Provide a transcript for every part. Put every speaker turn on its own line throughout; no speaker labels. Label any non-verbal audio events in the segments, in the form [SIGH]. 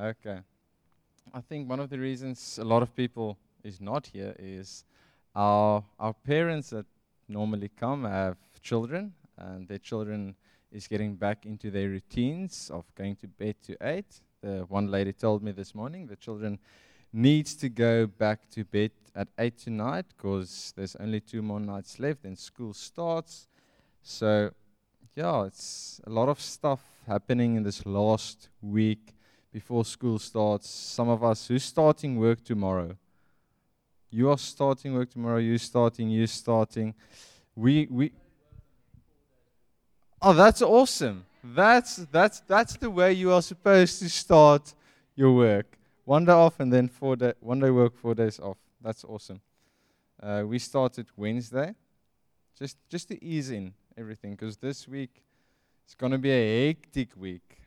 Okay. I think one of the reasons a lot of people is not here is our our parents that normally come have children and their children is getting back into their routines of going to bed to eight. The one lady told me this morning the children needs to go back to bed at eight tonight because there's only two more nights left and school starts. So yeah, it's a lot of stuff happening in this last week before school starts. Some of us who's starting work tomorrow. You are starting work tomorrow. You starting. You starting. We we. Oh, that's awesome. That's that's that's the way you are supposed to start your work. One day off and then four day one day work, four days off. That's awesome. Uh, we started Wednesday, just just to ease in everything, because this week it's gonna be a hectic week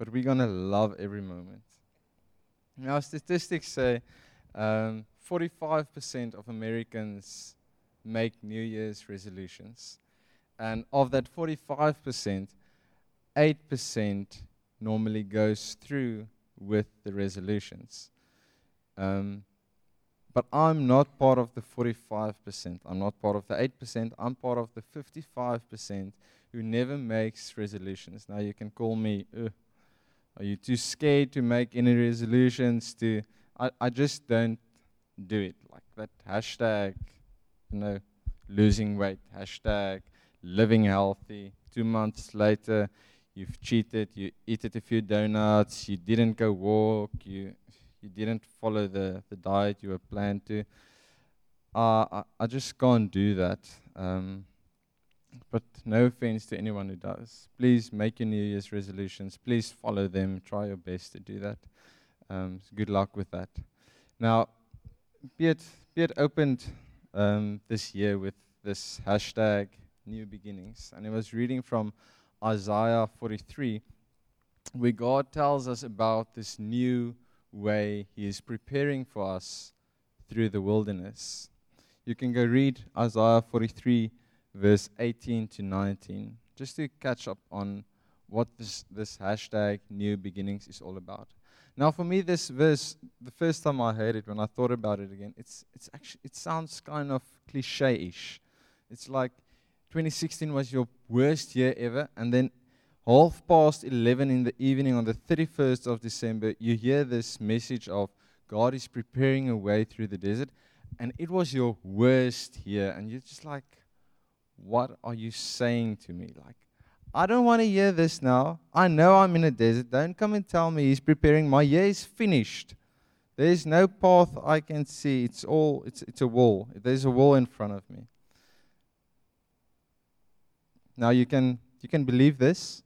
but we're going to love every moment. Now, statistics say um, 45% of Americans make New Year's resolutions. And of that 45%, 8% normally goes through with the resolutions. Um, but I'm not part of the 45%. I'm not part of the 8%. I'm part of the 55% who never makes resolutions. Now, you can call me, uh, are you too scared to make any resolutions? To I, I just don't do it. Like that hashtag, you know, losing weight, hashtag living healthy. Two months later, you've cheated, you eated a few donuts, you didn't go walk, you you didn't follow the, the diet you were planned to. Uh, I, I just can't do that. Um, but no offense to anyone who does. Please make your New Year's resolutions. Please follow them. Try your best to do that. Um, so good luck with that. Now, Beard, Beard opened um, this year with this hashtag new beginnings. And I was reading from Isaiah 43, where God tells us about this new way He is preparing for us through the wilderness. You can go read Isaiah 43 verse 18 to 19, just to catch up on what this, this hashtag new beginnings is all about. Now, for me, this verse, the first time I heard it, when I thought about it again, it's, it's actually, it sounds kind of cliche ish. It's like 2016 was your worst year ever, and then half past 11 in the evening on the 31st of December, you hear this message of God is preparing a way through the desert, and it was your worst year, and you're just like, what are you saying to me? Like, I don't want to hear this now. I know I'm in a desert. Don't come and tell me he's preparing. My year is finished. There's no path I can see. It's all it's it's a wall. There's a wall in front of me. Now you can you can believe this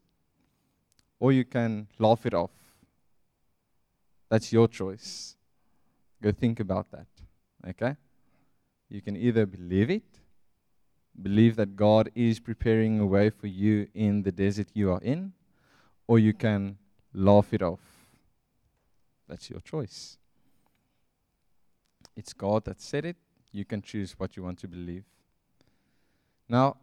or you can laugh it off. That's your choice. Go think about that. Okay? You can either believe it believe that God is preparing a way for you in the desert you are in, or you can laugh it off. That's your choice. It's God that said it. You can choose what you want to believe. Now,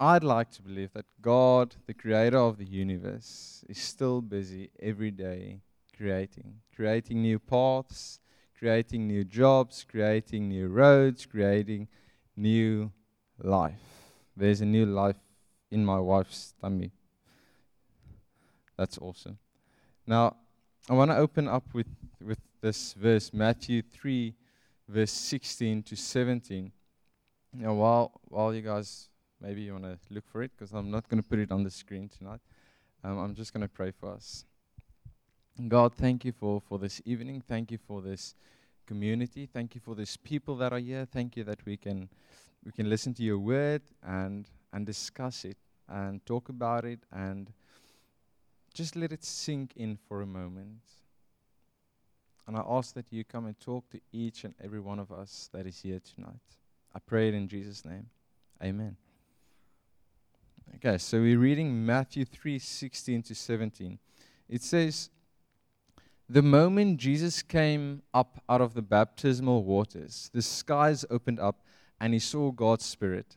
I'd like to believe that God, the creator of the universe, is still busy every day creating, creating new paths, creating new jobs, creating new roads, creating new life. There's a new life in my wife's tummy. That's awesome. Now, I want to open up with, with this verse, Matthew 3, verse 16 to 17. Now, while, while you guys maybe you want to look for it, because I'm not going to put it on the screen tonight, um, I'm just going to pray for us. God, thank you for, for this evening. Thank you for this community. Thank you for these people that are here. Thank you that we can we can listen to your word and and discuss it and talk about it and just let it sink in for a moment. And I ask that you come and talk to each and every one of us that is here tonight. I pray it in Jesus' name. Amen. Okay, so we're reading Matthew 3 16 to 17. It says, The moment Jesus came up out of the baptismal waters, the skies opened up and he saw God's Spirit.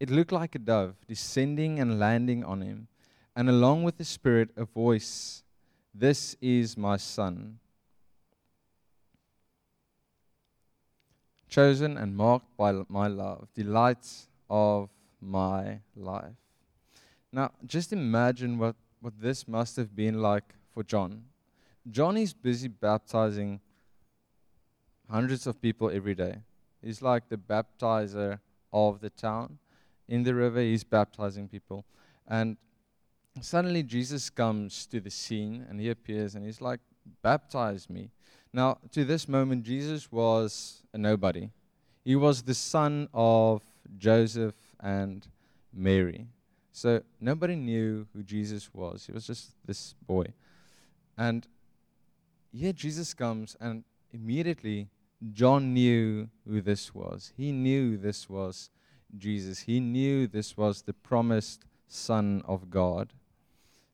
It looked like a dove descending and landing on him. And along with the Spirit, a voice This is my son. Chosen and marked by my love, delights of my life. Now, just imagine what, what this must have been like for John. John is busy baptizing hundreds of people every day. He's like the baptizer of the town. In the river, he's baptizing people. And suddenly, Jesus comes to the scene and he appears and he's like, Baptize me. Now, to this moment, Jesus was a nobody. He was the son of Joseph and Mary. So nobody knew who Jesus was. He was just this boy. And yet Jesus comes, and immediately John knew who this was. He knew this was Jesus. He knew this was the promised Son of God.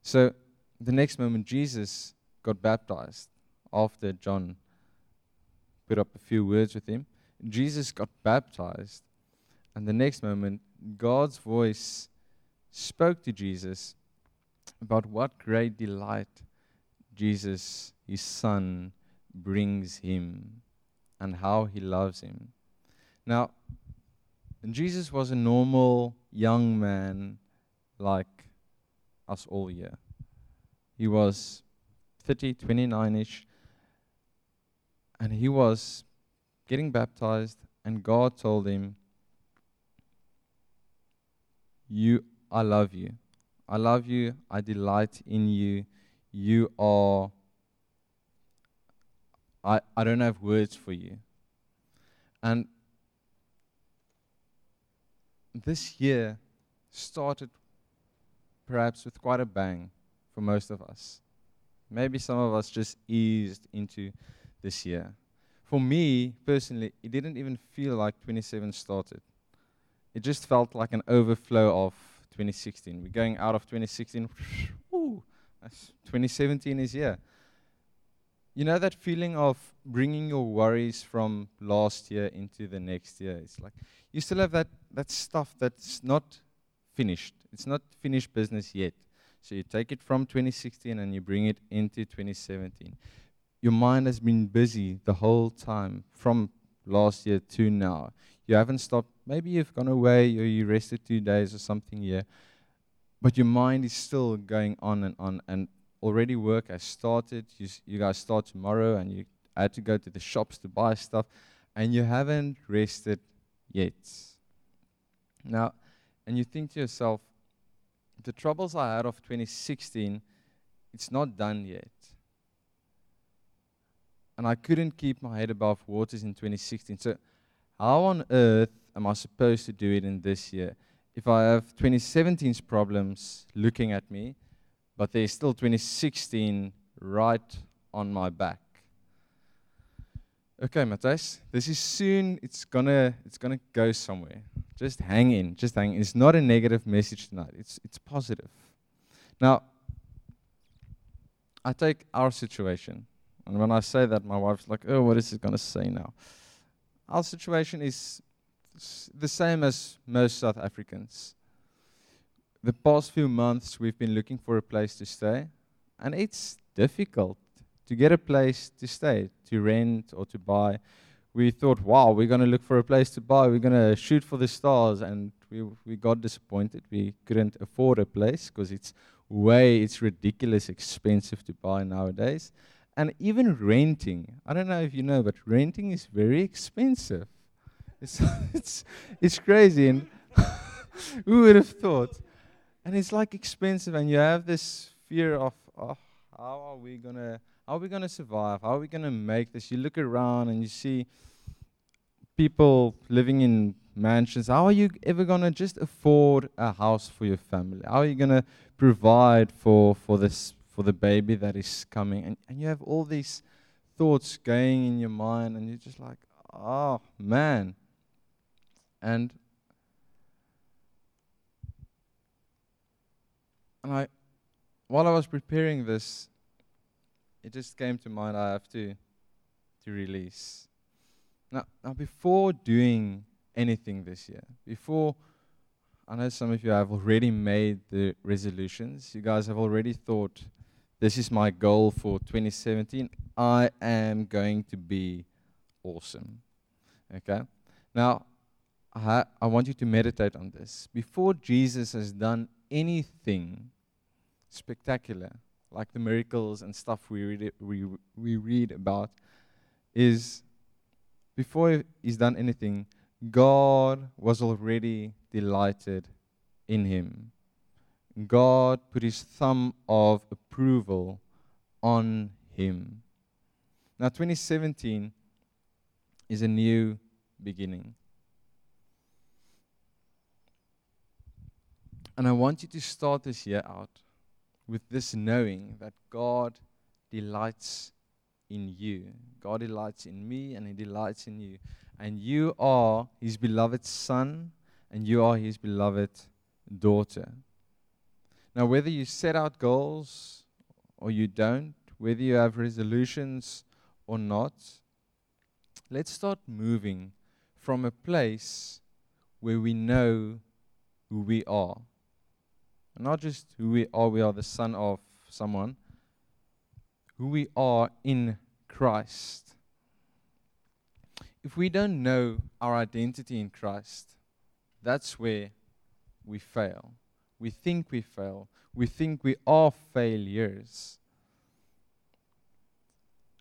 So the next moment, Jesus got baptized after John put up a few words with him. Jesus got baptized. And the next moment, God's voice spoke to Jesus about what great delight Jesus, his son, brings him and how he loves him. Now, Jesus was a normal young man like us all here. He was 30, 29 ish, and he was getting baptized, and God told him, You, I love you. I love you. I delight in you. You are I, I don't have words for you. And this year started perhaps with quite a bang for most of us. Maybe some of us just eased into this year. For me, personally, it didn't even feel like 27 started. It just felt like an overflow of 2016. We're going out of 2016. Ooh, 2017 is here. You know that feeling of bringing your worries from last year into the next year? It's like you still have that, that stuff that's not finished. It's not finished business yet. So you take it from 2016 and you bring it into 2017. Your mind has been busy the whole time from last year to now. You haven't stopped. Maybe you've gone away or you rested two days or something here. But your mind is still going on and on. And already work has started. You, you guys start tomorrow, and you had to go to the shops to buy stuff, and you haven't rested yet. Now, and you think to yourself, the troubles I had of 2016, it's not done yet. And I couldn't keep my head above waters in 2016. So, how on earth am I supposed to do it in this year? If I have 2017's problems looking at me, but there's still 2016 right on my back. Okay, Matthijs, this is soon, it's gonna, it's gonna go somewhere. Just hang in, just hang in. It's not a negative message tonight, it's, it's positive. Now, I take our situation, and when I say that, my wife's like, oh, what is it gonna say now? Our situation is the same as most South Africans the past few months we've been looking for a place to stay, and it's difficult to get a place to stay, to rent or to buy. We thought, wow, we're going to look for a place to buy. We're going to shoot for the stars, and we we got disappointed. We couldn't afford a place because it's way, it's ridiculous expensive to buy nowadays. And even renting, I don't know if you know, but renting is very expensive. [LAUGHS] It's it's it's crazy, and [LAUGHS] who would have thought? And it's like expensive, and you have this fear of, oh, how are we gonna, how are we gonna survive? How are we gonna make this? You look around and you see people living in mansions. How are you ever gonna just afford a house for your family? How are you gonna provide for for this for the baby that is coming? And and you have all these thoughts going in your mind, and you're just like, oh man. And And I, while I was preparing this, it just came to mind I have to, to release. Now, now, before doing anything this year, before I know some of you have already made the resolutions, you guys have already thought this is my goal for 2017. I am going to be awesome. Okay? Now, I, I want you to meditate on this. Before Jesus has done anything spectacular, like the miracles and stuff we read, we, we read about, is before he's done anything, God was already delighted in him. God put his thumb of approval on him. Now, 2017 is a new beginning. And I want you to start this year out with this knowing that God delights in you. God delights in me and He delights in you. And you are His beloved son and you are His beloved daughter. Now, whether you set out goals or you don't, whether you have resolutions or not, let's start moving from a place where we know who we are. Not just who we are, we are the son of someone, who we are in Christ. If we don't know our identity in Christ, that's where we fail. We think we fail. We think we are failures.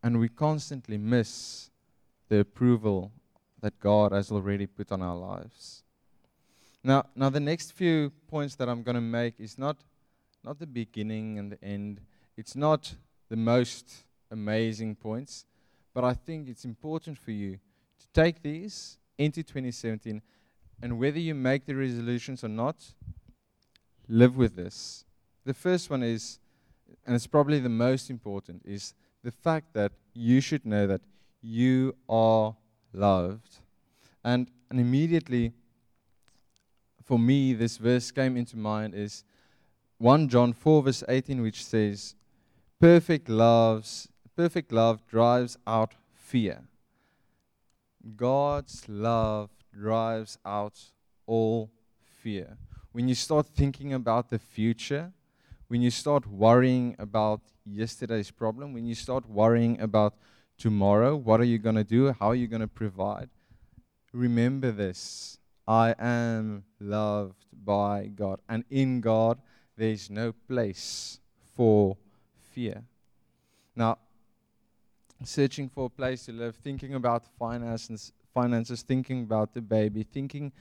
And we constantly miss the approval that God has already put on our lives. Now, now the next few points that I'm going to make is not, not the beginning and the end. It's not the most amazing points, but I think it's important for you to take these into 2017, and whether you make the resolutions or not, live with this. The first one is, and it's probably the most important, is the fact that you should know that you are loved. And, and immediately, for me, this verse came into mind is 1 John 4, verse 18, which says, Perfect loves, perfect love drives out fear. God's love drives out all fear. When you start thinking about the future, when you start worrying about yesterday's problem, when you start worrying about tomorrow, what are you going to do? How are you going to provide? Remember this I am loved by God. And in God, there is no place for fear. Now, searching for a place to live, thinking about finances, finances thinking about the baby, thinking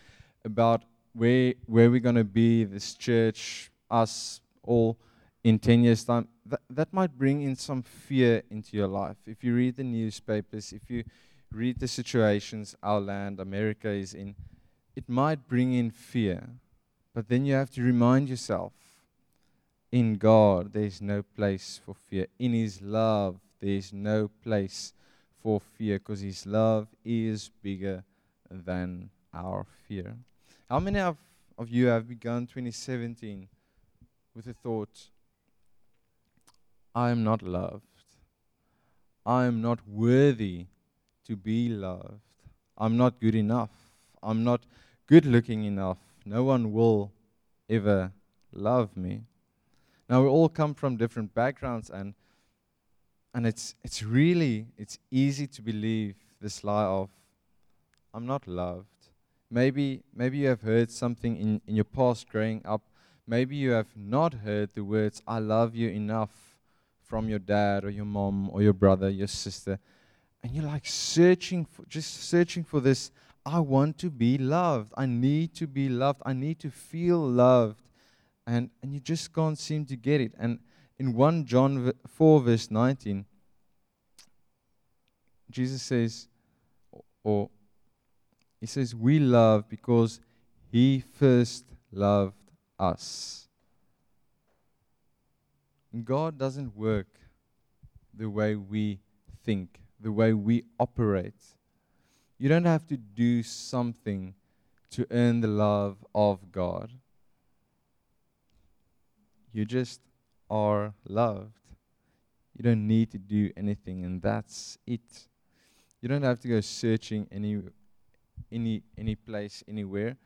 about where, where we're going to be, this church, us all in 10 years' time, that, that might bring in some fear into your life. If you read the newspapers, if you read the situations our land, America is in, it might bring in fear. But then you have to remind yourself in God, there is no place for fear. In His love, there is no place for fear because His love is bigger than our fear. How many of, of you have begun 2017 with the thought, I am not loved? I am not worthy to be loved. I'm not good enough. I'm not good looking enough. No one will ever love me. Now we all come from different backgrounds and and it's it's really it's easy to believe this lie of I'm not loved. Maybe maybe you have heard something in, in your past growing up. Maybe you have not heard the words I love you enough from your dad or your mom or your brother, your sister. And you're like searching for just searching for this I want to be loved. I need to be loved. I need to feel loved. And, and you just can't seem to get it. And in 1 John 4, verse 19, Jesus says, or he says, We love because he first loved us. God doesn't work the way we think, the way we operate. You don't have to do something to earn the love of God. You just are loved. You don't need to do anything, and that's it. You don't have to go searching any, any, any place, anywhere.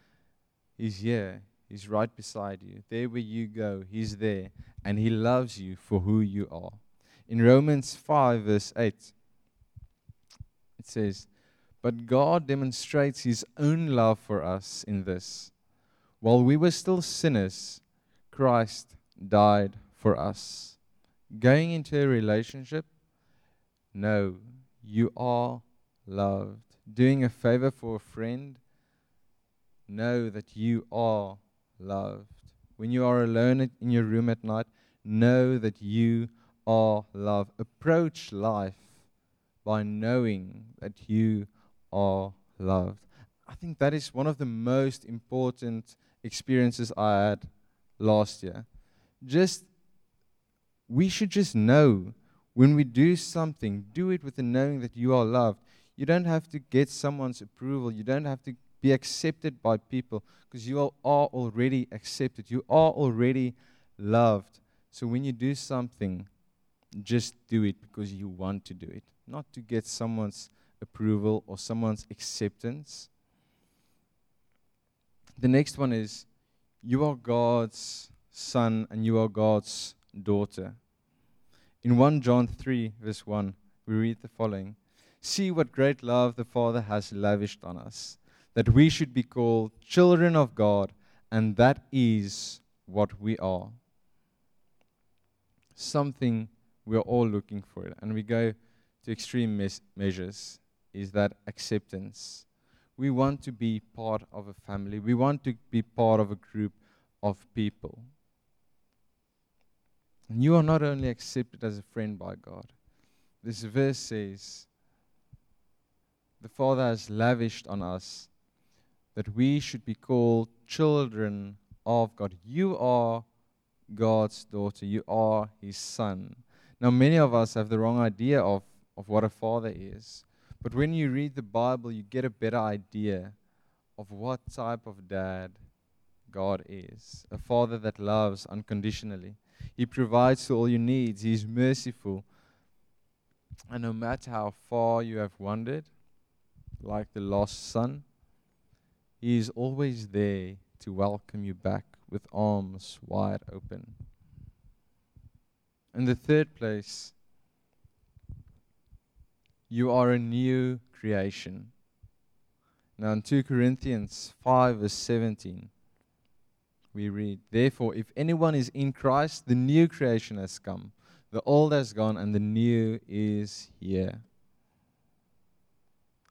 He's here. He's right beside you. There where you go, He's there. And He loves you for who you are. In Romans 5, verse 8, it says, But God demonstrates His own love for us in this. While we were still sinners, Christ died for us. Going into a relationship, no, you are loved. Doing a favor for a friend, know that you are loved. When you are alone in your room at night, know that you are loved. Approach life by knowing that you are loved. I think that is one of the most important experiences I had last year. Just, we should just know when we do something, do it with the knowing that you are loved. You don't have to get someone's approval. You don't have to be accepted by people because you are already accepted. You are already loved. So when you do something, just do it because you want to do it, not to get someone's approval or someone's acceptance. The next one is you are God's son and you are God's daughter. In 1 John 3, verse 1, we read the following See what great love the Father has lavished on us, that we should be called children of God, and that is what we are. Something we are all looking for, and we go to extreme mes- measures, is that acceptance. We want to be part of a family, we want to be part of a group of people. And you are not only accepted as a friend by God. This verse says, The Father has lavished on us that we should be called children of God. You are God's daughter, you are His son. Now, many of us have the wrong idea of, of what a father is. But when you read the Bible, you get a better idea of what type of dad God is a father that loves unconditionally. He provides to all your needs, He's merciful. And no matter how far you have wandered, like the lost son, He is always there to welcome you back with arms wide open. In the third place, you are a new creation. Now, in 2 Corinthians 5, verse 17, we read, Therefore, if anyone is in Christ, the new creation has come. The old has gone, and the new is here.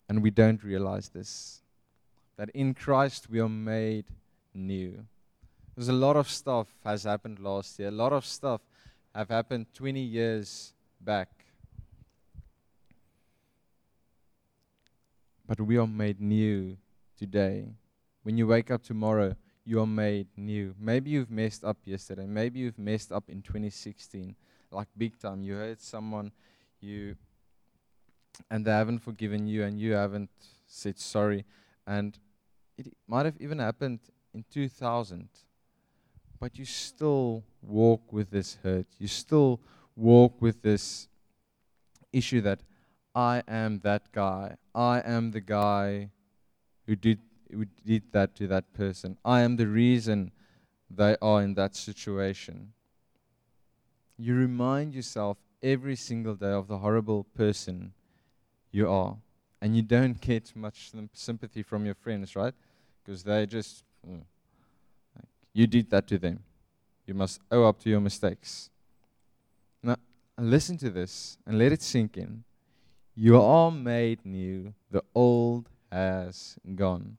And we don't realize this that in Christ we are made new. There's a lot of stuff has happened last year. A lot of stuff have happened 20 years back. But we are made new today. When you wake up tomorrow, you are made new. Maybe you've messed up yesterday. Maybe you've messed up in 2016, like big time. You hurt someone, you, and they haven't forgiven you, and you haven't said sorry. And it might have even happened in 2000 but you still walk with this hurt. You still walk with this issue that I am that guy. I am the guy who did who did that to that person. I am the reason they are in that situation. You remind yourself every single day of the horrible person you are. And you don't get much sympathy from your friends, right? Because they just, mm, you did that to them. You must owe up to your mistakes. Now, listen to this and let it sink in. You are made new, the old has gone.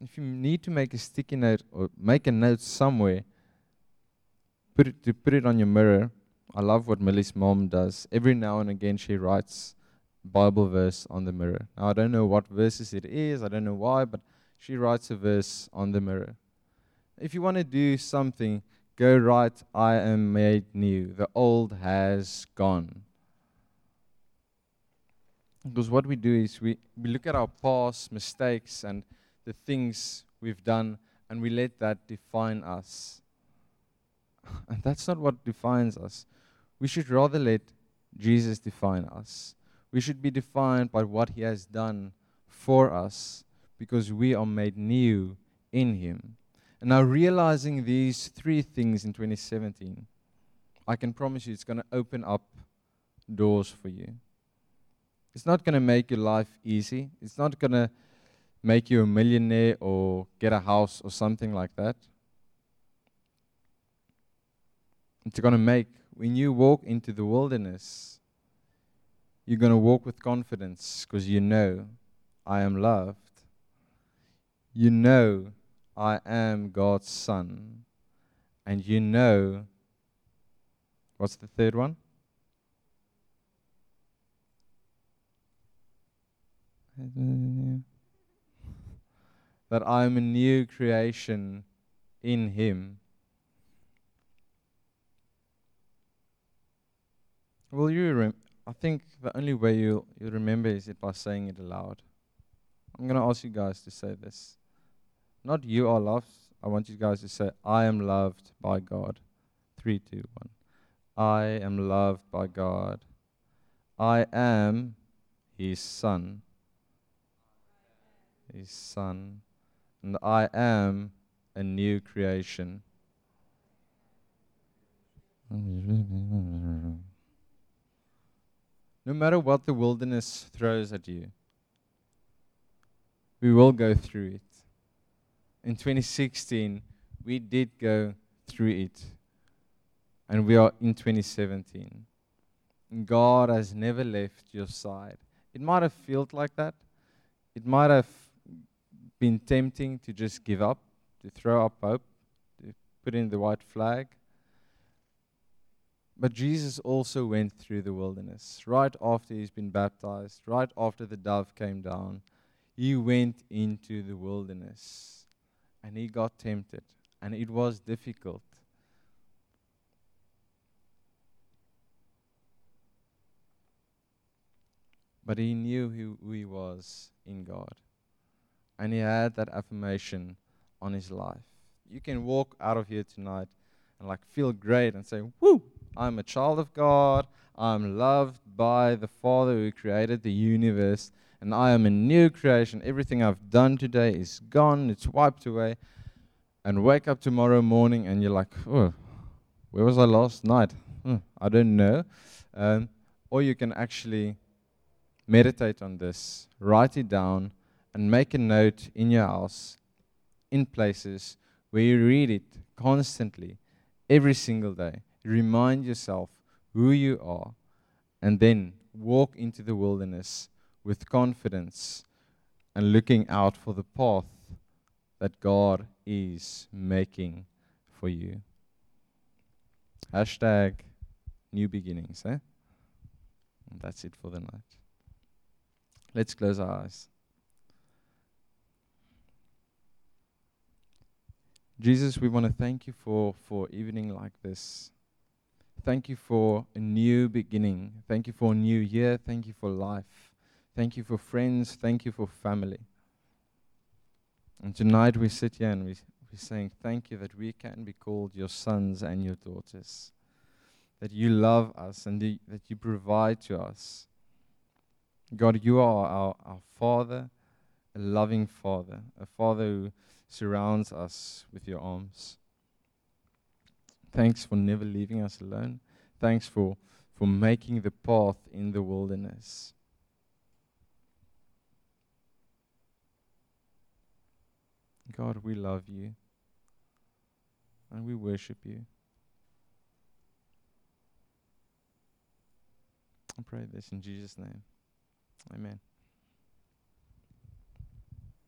If you need to make a sticky note or make a note somewhere, put it to put it on your mirror. I love what Millie's mom does. Every now and again she writes Bible verse on the mirror. Now I don't know what verses it is, I don't know why, but she writes a verse on the mirror. If you want to do something, go write, I am made new. The old has gone. Because what we do is we, we look at our past mistakes and the things we've done, and we let that define us. [LAUGHS] And that's not what defines us. We should rather let Jesus define us. We should be defined by what he has done for us because we are made new in Him. And now, realizing these three things in 2017, I can promise you it's going to open up doors for you. It's not going to make your life easy. It's not going to make you a millionaire or get a house or something like that. It's going to make, when you walk into the wilderness, you're going to walk with confidence because you know I am loved. You know I am God's son. And you know, what's the third one? [LAUGHS] that I am a new creation in Him. Will you rem- I think the only way you'll, you'll remember is it by saying it aloud. I'm going to ask you guys to say this. Not you are loved. I want you guys to say, I am loved by God. Three, two, one. I am loved by God. I am His Son. His Son. And I am a new creation. No matter what the wilderness throws at you, we will go through it. In 2016, we did go through it. And we are in 2017. God has never left your side. It might have felt like that. It might have been tempting to just give up, to throw up hope, to put in the white flag. But Jesus also went through the wilderness. Right after he's been baptized, right after the dove came down, he went into the wilderness and he got tempted. And it was difficult. But he knew who, he was in God. And he had that affirmation on his life. You can walk out of here tonight and like feel great and say, Woo, I'm a child of God. I'm loved by the Father who created the universe. And I am a new creation. Everything I've done today is gone, it's wiped away. And wake up tomorrow morning and you're like, oh, where was I last night? Hmm, I don't know. Um, or you can actually meditate on this, write it down, and make a note in your house, in places where you read it constantly, every single day remind yourself who you are, and then walk into the wilderness with confidence and looking out for the path that God is making for you. Hashtag new beginnings, eh? And that's it for the night. Let's close our eyes. Jesus, we want to thank you for, for evening like this. Thank you for a new beginning. Thank you for a new year. Thank you for life. Thank you for friends. Thank you for family. And tonight we sit here and we, we're saying, Thank you that we can be called your sons and your daughters. That you love us and the, that you provide to us. God, you are our, our Father, a loving Father, a Father who surrounds us with your arms. Thanks for never leaving us alone. Thanks for, for making the path in the wilderness. God, we love you and we worship you. I pray this in Jesus' name. Amen.